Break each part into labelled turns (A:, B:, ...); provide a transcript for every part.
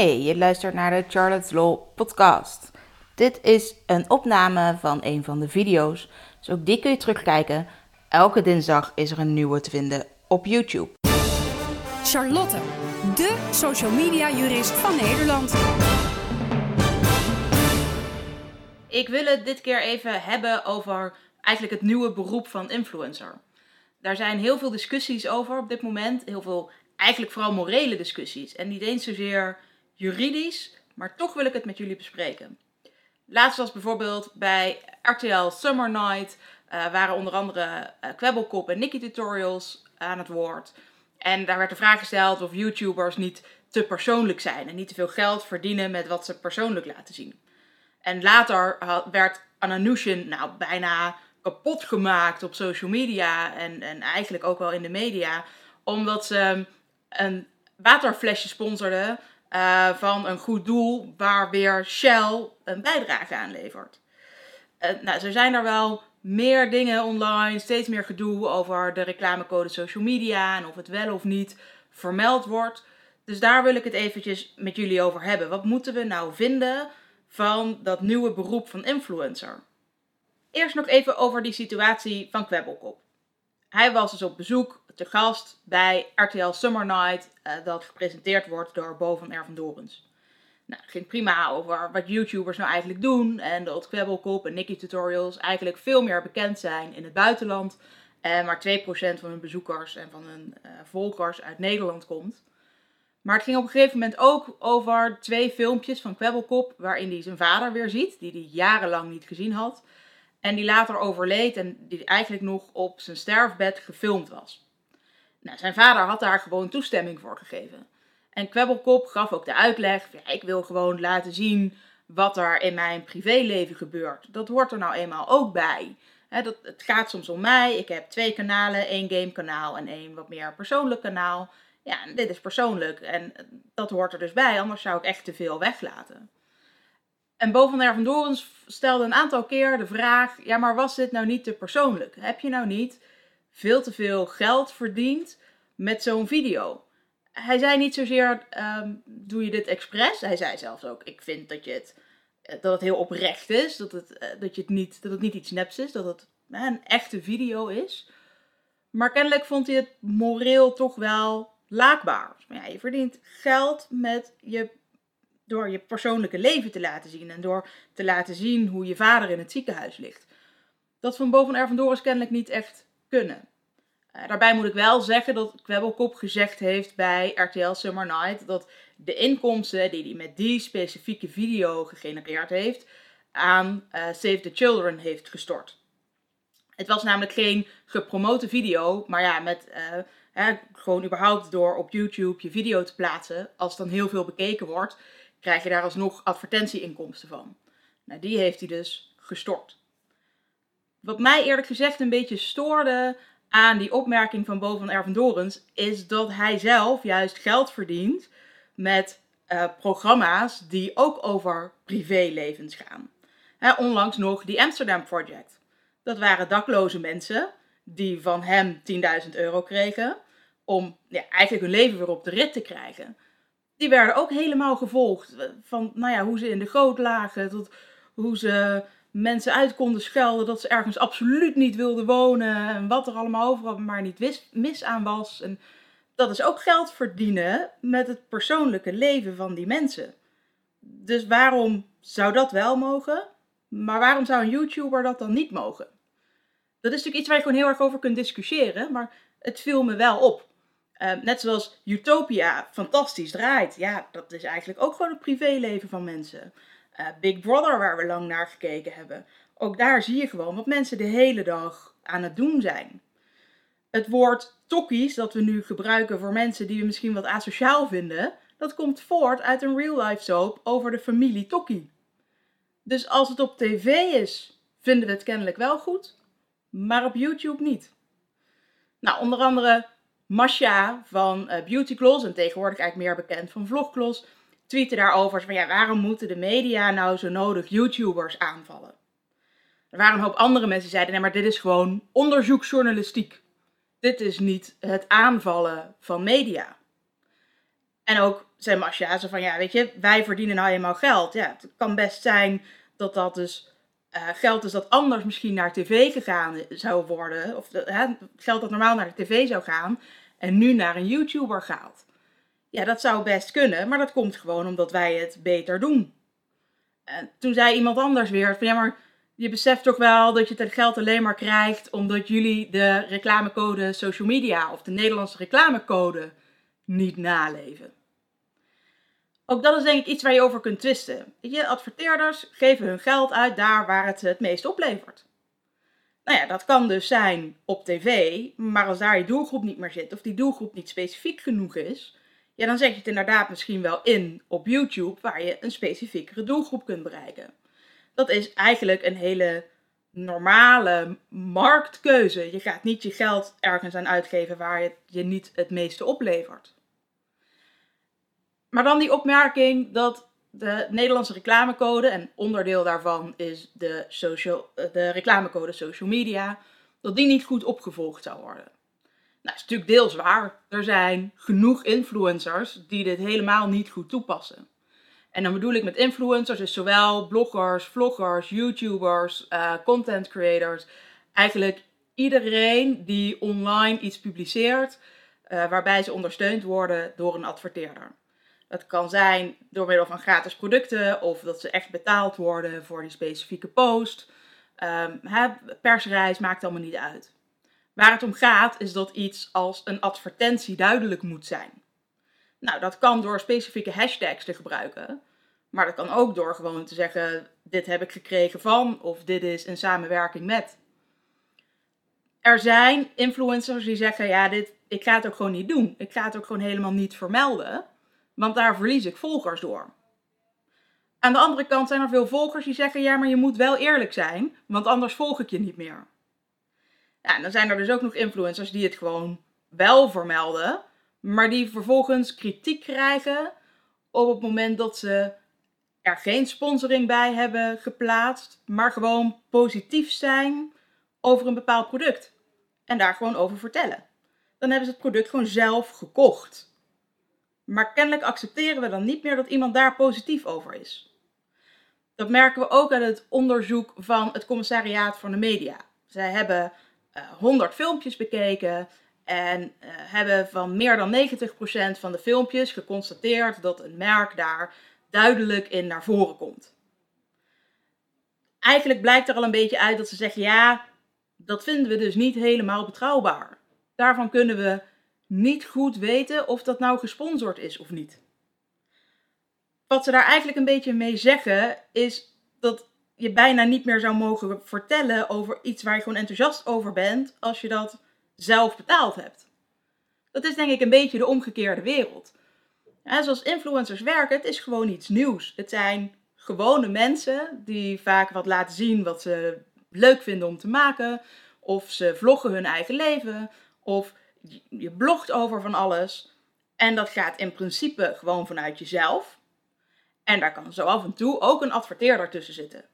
A: Hey, je luistert naar de Charlotte's Law podcast. Dit is een opname van een van de video's, dus ook die kun je terugkijken. Elke dinsdag is er een nieuwe te vinden op YouTube.
B: Charlotte, de social media jurist van Nederland.
A: Ik wil het dit keer even hebben over eigenlijk het nieuwe beroep van influencer. Daar zijn heel veel discussies over op dit moment. Heel veel, eigenlijk vooral morele discussies. En niet eens zozeer juridisch, maar toch wil ik het met jullie bespreken. Laatst was bijvoorbeeld bij RTL Summer Night, uh, waren onder andere uh, Kwebbelkop en Nicky Tutorials aan het woord. En daar werd de vraag gesteld of YouTubers niet te persoonlijk zijn en niet te veel geld verdienen met wat ze persoonlijk laten zien. En later werd Ananushin nou bijna kapot gemaakt op social media en, en eigenlijk ook wel in de media, omdat ze een waterflesje sponsorde uh, van een goed doel waar weer Shell een bijdrage aan levert. Uh, nou, er zijn er wel meer dingen online, steeds meer gedoe over de reclamecode social media en of het wel of niet vermeld wordt. Dus daar wil ik het eventjes met jullie over hebben. Wat moeten we nou vinden van dat nieuwe beroep van influencer? Eerst nog even over die situatie van Kwebbelkop. Hij was dus op bezoek te gast bij RTL Summer Night, uh, dat gepresenteerd wordt door Bo van Ervendorens. Nou, het ging prima over wat YouTubers nou eigenlijk doen en dat Kwebbelkop en Nicky Tutorials eigenlijk veel meer bekend zijn in het buitenland en maar 2% van hun bezoekers en van hun uh, volgers uit Nederland komt. Maar het ging op een gegeven moment ook over twee filmpjes van Kwebbelkop waarin hij zijn vader weer ziet, die hij jarenlang niet gezien had. En die later overleed en die eigenlijk nog op zijn sterfbed gefilmd was. Nou, zijn vader had daar gewoon toestemming voor gegeven. En Kwebbelkop gaf ook de uitleg: ja, ik wil gewoon laten zien wat er in mijn privéleven gebeurt. Dat hoort er nou eenmaal ook bij. dat, het gaat soms om mij. Ik heb twee kanalen: één gamekanaal en één wat meer persoonlijk kanaal. Ja, dit is persoonlijk en dat hoort er dus bij, anders zou ik echt te veel weglaten. En Bo van Ervendorens stelde een aantal keer de vraag: ja, maar was dit nou niet te persoonlijk? Heb je nou niet veel te veel geld verdiend met zo'n video? Hij zei niet zozeer: um, doe je dit expres? Hij zei zelfs ook: ik vind dat, je het, eh, dat het heel oprecht is, dat het, eh, dat, je het niet, dat het niet iets neps is, dat het een echte video is. Maar kennelijk vond hij het moreel toch wel laakbaar. Ja, je verdient geld met je door je persoonlijke leven te laten zien en door te laten zien hoe je vader in het ziekenhuis ligt. Dat van boven Ervendoris kennelijk niet echt kunnen. Uh, daarbij moet ik wel zeggen dat Kwebbelkop gezegd heeft bij RTL Summer Night dat de inkomsten die hij met die specifieke video gegenereerd heeft aan uh, Save the Children heeft gestort. Het was namelijk geen gepromote video, maar ja, met uh, hè, gewoon überhaupt door op YouTube je video te plaatsen, als dan heel veel bekeken wordt, krijg je daar alsnog advertentieinkomsten van. Nou, die heeft hij dus gestort. Wat mij eerlijk gezegd een beetje stoorde aan die opmerking van Bo van Ervendorens, is dat hij zelf juist geld verdient met uh, programma's die ook over privélevens gaan. Hè, onlangs nog die Amsterdam Project. Dat waren dakloze mensen die van hem 10.000 euro kregen om ja, eigenlijk hun leven weer op de rit te krijgen die werden ook helemaal gevolgd. Van nou ja, hoe ze in de goot lagen, tot hoe ze mensen uit konden schelden dat ze ergens absoluut niet wilden wonen. En wat er allemaal overal maar niet wist, mis aan was. En dat is ook geld verdienen met het persoonlijke leven van die mensen. Dus waarom zou dat wel mogen? Maar waarom zou een YouTuber dat dan niet mogen? Dat is natuurlijk iets waar je gewoon heel erg over kunt discussiëren, maar het viel me wel op. Ehm, net zoals Utopia fantastisch draait. Ja, dat is eigenlijk ook gewoon het privéleven van mensen. Uh, Big Brother, waar we lang naar gekeken hebben. Ook daar zie je gewoon wat mensen de hele dag aan het doen zijn. Het woord tokkies, dat we nu gebruiken voor mensen die we misschien wat asociaal vinden, dat komt voort uit een real-life soap over de familie Tokkie. Dus als het op tv is, vinden we het kennelijk wel goed, maar op YouTube niet. Nou, onder andere Masha van uh, Beauty Gloss, en tegenwoordig eigenlijk meer bekend van Vlogklos, tweette daarover van ja, waarom moeten de media nou zo nodig YouTubers aanvallen? Er waren een hoop andere mensen die zeiden nee, maar dit is gewoon onderzoeksjournalistiek. Dit is niet het aanvallen van media. En ook zei Masha van, ja, weet je, wij verdienen nou eenmaal geld. Ja, het kan best zijn dat dat dus uh, geld is dat anders misschien naar tv gegaan zou worden. Of hè, geld dat normaal naar de tv zou gaan. En nu naar een YouTuber gaat. Ja, dat zou best kunnen, maar dat komt gewoon omdat wij het beter doen. En toen zei iemand anders weer van ja, maar je beseft toch wel dat je het geld alleen maar krijgt omdat jullie de reclamecode social media of de Nederlandse reclamecode niet naleven. Ook dat is denk ik iets waar je over kunt twisten. Je, adverteerders geven hun geld uit daar waar het het meest oplevert. Nou ja, dat kan dus zijn op tv, maar als daar je doelgroep niet meer zit of die doelgroep niet specifiek genoeg is, ja, dan zet je het inderdaad misschien wel in op YouTube waar je een specifiekere doelgroep kunt bereiken. Dat is eigenlijk een hele normale marktkeuze. Je gaat niet je geld ergens aan uitgeven waar het je niet het meeste oplevert. Maar dan die opmerking dat de Nederlandse reclamecode, en onderdeel daarvan is de, eh, de reclamecode social media, dat die niet goed opgevolgd zou worden. Nou, is natuurlijk deels waar. Er zijn genoeg influencers die dit helemaal niet goed toepassen. En dan bedoel ik met influencers dus zowel bloggers, vloggers, YouTubers, uh, content creators. Eigenlijk iedereen die online iets publiceert uh, waarbij ze ondersteund worden door een adverteerder. Dat kan zijn door middel van gratis producten of dat ze echt betaald worden voor die specifieke post. Um, persreis maakt allemaal niet uit. Waar het om gaat is dat iets als een advertentie duidelijk moet zijn. Nou, dat kan door specifieke hashtags te gebruiken. Maar dat kan ook door gewoon te zeggen: dit heb ik gekregen van of dit is in samenwerking met. Er zijn influencers die zeggen: ja, dit, ik ga het ook gewoon niet doen. Ik ga het ook gewoon helemaal niet vermelden want daar verlies ik volgers door. Aan de andere kant zijn er veel volgers die zeggen: ja, maar je moet wel eerlijk zijn, want anders volg ik je niet meer. Ja, dan zijn er dus ook nog influencers die het gewoon wel vermelden, maar die vervolgens kritiek krijgen op het moment dat ze er geen sponsoring bij hebben geplaatst, maar gewoon positief zijn over een bepaald product. En daar gewoon over vertellen. Dan hebben ze het product gewoon zelf gekocht. Maar kennelijk accepteren we dan niet meer dat iemand daar positief over is. Dat merken we ook uit het onderzoek van het Commissariaat voor de Media. Zij hebben 100 filmpjes bekeken en uh, hebben van meer dan 90% van de filmpjes geconstateerd dat een merk daar duidelijk in naar voren komt. Eigenlijk blijkt er al een beetje uit dat ze zeggen: ja, dat vinden we dus niet helemaal betrouwbaar. Daarvan kunnen we niet goed weten of dat nou gesponsord is of niet. Wat ze daar eigenlijk een beetje mee zeggen is dat je bijna niet meer zou mogen vertellen over iets waar je gewoon enthousiast over bent als je dat zelf betaald hebt. Dat is denk ik een beetje de omgekeerde wereld. Ja, zoals influencers werken, het is gewoon iets nieuws. Het zijn gewone mensen die vaak wat laten zien wat ze leuk vinden om te maken. Of ze vloggen hun eigen leven. Of je blogt over van alles. En dat gaat in principe gewoon vanuit jezelf. En daar kan zo af en toe ook een adverteerder tussen zitten.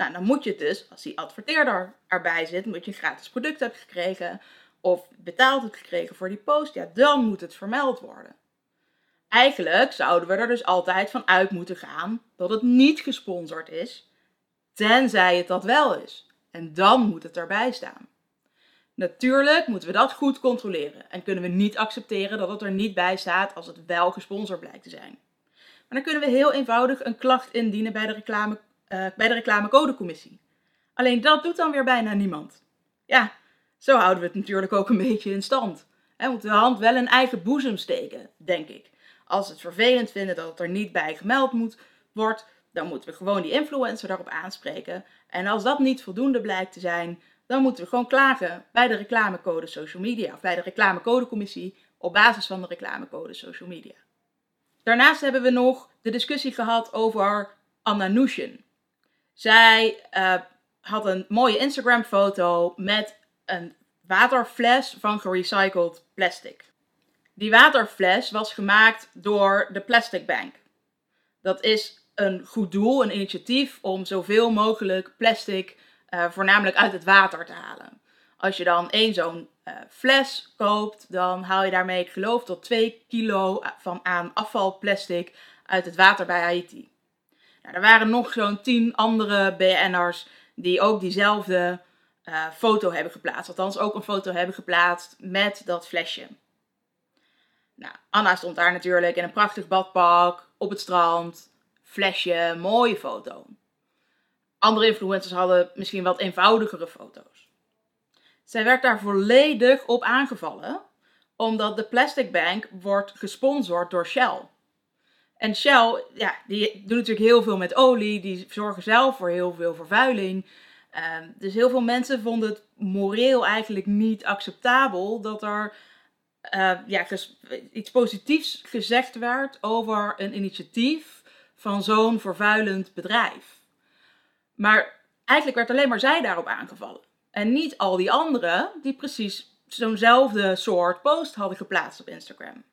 A: Nou, dan moet je het dus, als die adverteerder erbij zit, omdat je een gratis product hebt gekregen of betaald hebt gekregen voor die post, ja, dan moet het vermeld worden. Eigenlijk zouden we er dus altijd van uit moeten gaan dat het niet gesponsord is, tenzij het dat wel is. En dan moet het erbij staan. Natuurlijk moeten we dat goed controleren en kunnen we niet accepteren dat het er niet bij staat als het wel gesponsord blijkt te zijn. Maar dan kunnen we heel eenvoudig een klacht indienen bij de, reclame, uh, bij de reclamecodecommissie. Alleen dat doet dan weer bijna niemand. Ja, zo houden we het natuurlijk ook een beetje in stand. We moeten de hand wel in eigen boezem steken, denk ik. Als we het vervelend vinden dat het er niet bij gemeld moet, wordt, dan moeten we gewoon die influencer daarop aanspreken. En als dat niet voldoende blijkt te zijn, dan moeten we gewoon klagen bij de reclamecode social media of bij de reclamecodecommissie op basis van de reclamecode social media. Daarnaast hebben we nog de discussie gehad over Anna Nushin. Zij uh, had een mooie Instagram foto met een waterfles van gerecycled plastic. Die waterfles was gemaakt door de Plastic Bank. Dat is een goed doel, een initiatief om zoveel mogelijk plastic uh, voornamelijk uit het water te halen. Als je dan één zo'n uh, fles koopt, dan haal je daarmee, ik geloof, tot 2 kilo van aan afvalplastic uit het water bij Haiti. Nou, er waren nog zo'n 10 andere BN'ers die ook diezelfde uh, foto hebben geplaatst. Althans, ook een foto hebben geplaatst met dat flesje. Nou, Anna stond daar natuurlijk in een prachtig badpak, op het strand, flesje, mooie foto. Andere influencers hadden misschien wat eenvoudigere foto's. Zij werd daar volledig op aangevallen, omdat de Plastic Bank wordt gesponsord door Shell. En Shell, ja, die doen natuurlijk heel veel met olie, die zorgen zelf voor heel veel vervuiling. Ehm, dus heel veel mensen vonden het moreel eigenlijk niet acceptabel dat er uh, ja, iets positiefs gezegd werd over een initiatief van zo'n vervuilend bedrijf. Maar eigenlijk werd alleen maar zij daarop aangevallen. En niet al die anderen die precies zo'nzelfde soort post hadden geplaatst op Instagram.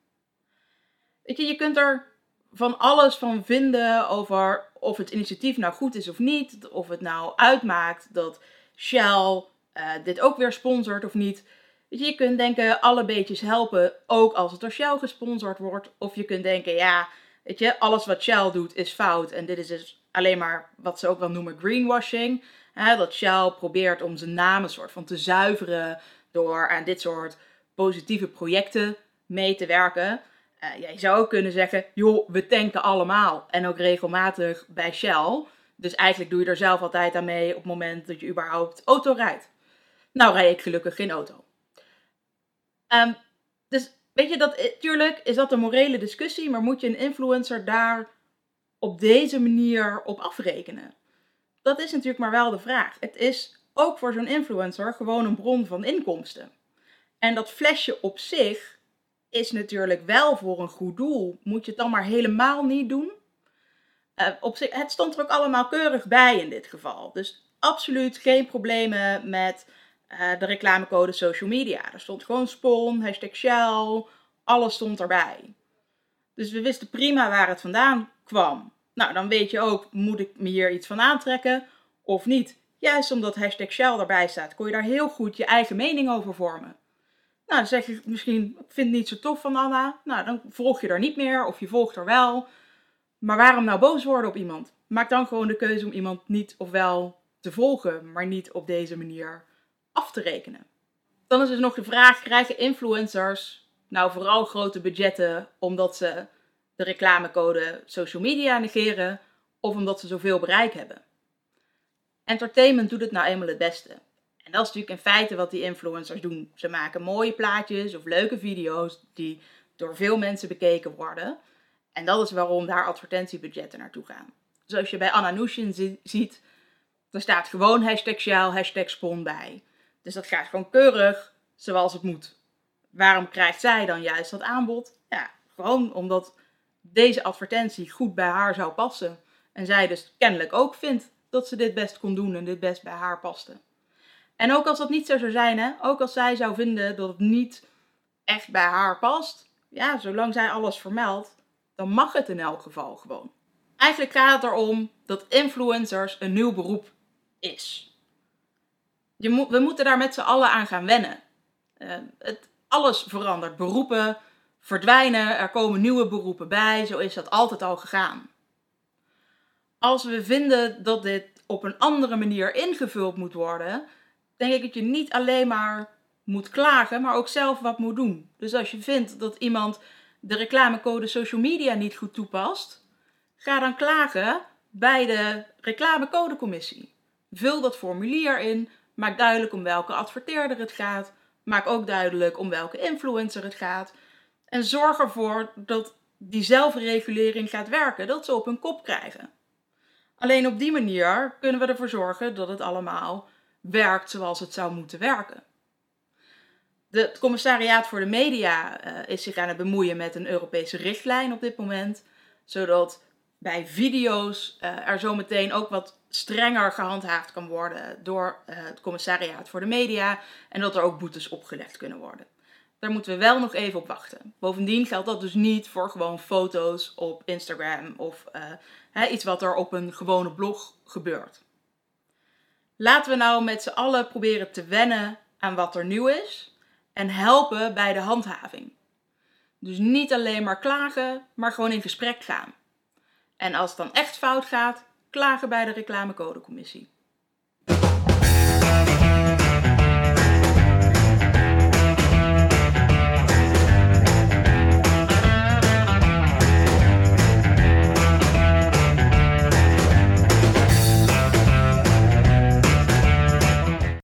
A: Weet je, je kunt er van alles van vinden over of het initiatief nou goed is of niet. Of het nou uitmaakt dat Shell uh, dit ook weer sponsort of niet. Je kunt denken, alle beetjes helpen, ook als het door Shell gesponsord wordt. Of je kunt denken, ja, weet je, alles wat Shell doet is fout. En dit is dus alleen maar wat ze ook wel noemen greenwashing. Hè, dat Shell probeert om zijn naam een soort van te zuiveren door aan dit soort positieve projecten mee te werken. Uh, ja, je zou ook kunnen zeggen, joh, we tanken allemaal. En ook regelmatig bij Shell. Dus eigenlijk doe je er zelf altijd aan mee op het moment dat je überhaupt auto rijdt. Nou rijd ik gelukkig geen auto. Um, dus weet je, dat, eh, is dat een morele discussie, maar moet je een influencer daar op deze manier op afrekenen? Dat is natuurlijk maar wel de vraag. Het is ook voor zo'n influencer gewoon een bron van inkomsten. En dat flesje op zich is natuurlijk wel voor een goed doel. Moet je het dan maar helemaal niet doen? Uh, op zich, het stond er ook allemaal keurig bij in dit geval. Dus absoluut geen problemen met uh, de reclamecode social media. Er stond gewoon Spon, hashtag Shell, alles stond erbij. Dus we wisten prima waar het vandaan kwam. Nou, dan weet je ook, moet ik me hier iets van aantrekken of niet? Juist omdat hashtag Shell erbij staat, kon je daar heel goed je eigen mening over vormen. Nou, dan zeg je misschien, ik vind het niet zo tof van Anna. Nou, dan volg je er niet meer of je volgt er wel. Maar waarom nou boos worden op iemand? Maak dan gewoon de keuze om iemand niet of wel te volgen, maar niet op deze manier af te rekenen. Dan is dus nog de vraag: krijgen influencers nou vooral grote budgetten omdat ze de reclamecode social media negeren of omdat ze zoveel bereik hebben? Entertainment doet het nou eenmaal het beste. En dat is natuurlijk in feite wat die influencers doen. Ze maken mooie plaatjes of leuke video's die door veel mensen bekeken worden. En dat is waarom daar advertentiebudgetten naartoe gaan. Zoals je bij Anna Nushin ziet, er staat gewoon hashtag Shell, hashtag Spon bij. Dus dat gaat gewoon keurig zoals het moet. Waarom krijgt zij dan juist dat aanbod? Ja, gewoon omdat deze advertentie goed bij haar zou passen. En zij dus kennelijk ook vindt dat ze dit best kon doen en dit best bij haar paste. En ook als dat niet zo zou zijn, hè, ook als zij zou vinden dat het niet echt bij haar past, ja, zolang zij alles vermeldt, dan mag het in elk geval gewoon. Eigenlijk gaat het erom dat influencers een nieuw beroep is je we moeten daar met z'n allen aan gaan wennen. Uh, het, alles verandert. Beroepen verdwijnen, er komen nieuwe beroepen bij. Zo is dat altijd al gegaan. Als we vinden dat dit op een andere manier ingevuld moet worden, denk ik dat je niet alleen maar moet klagen, maar ook zelf wat moet doen. Dus als je vindt dat iemand de reclamecode social media niet goed toepast, ga dan klagen bij de reclamecodecommissie. Vul dat formulier in, Maak duidelijk om welke adverteerder het gaat. Maak ook duidelijk om welke influencer het gaat. En zorg ervoor dat die zelfregulering gaat werken, dat ze op hun kop krijgen. Alleen op die manier kunnen we ervoor zorgen dat het allemaal werkt zoals het zou moeten werken. De, het commissariaat voor de media uh, is zich aan het bemoeien met een Europese richtlijn op dit moment, zodat bij video's uh, er zometeen ook wat strenger gehandhaafd kan worden door uh, het commissariaat voor de media en dat er ook boetes opgelegd kunnen worden. Daar moeten we wel nog even op wachten. Bovendien geldt dat dus niet voor gewoon foto's op Instagram of hè, iets wat er op een gewone blog gebeurt. Laten we nou met z'n allen proberen te wennen aan wat er nieuw is en helpen bij de handhaving. Dus niet alleen maar klagen, maar gewoon in gesprek gaan. En als het dan echt fout gaat, klagen bij de reclamecodecommissie.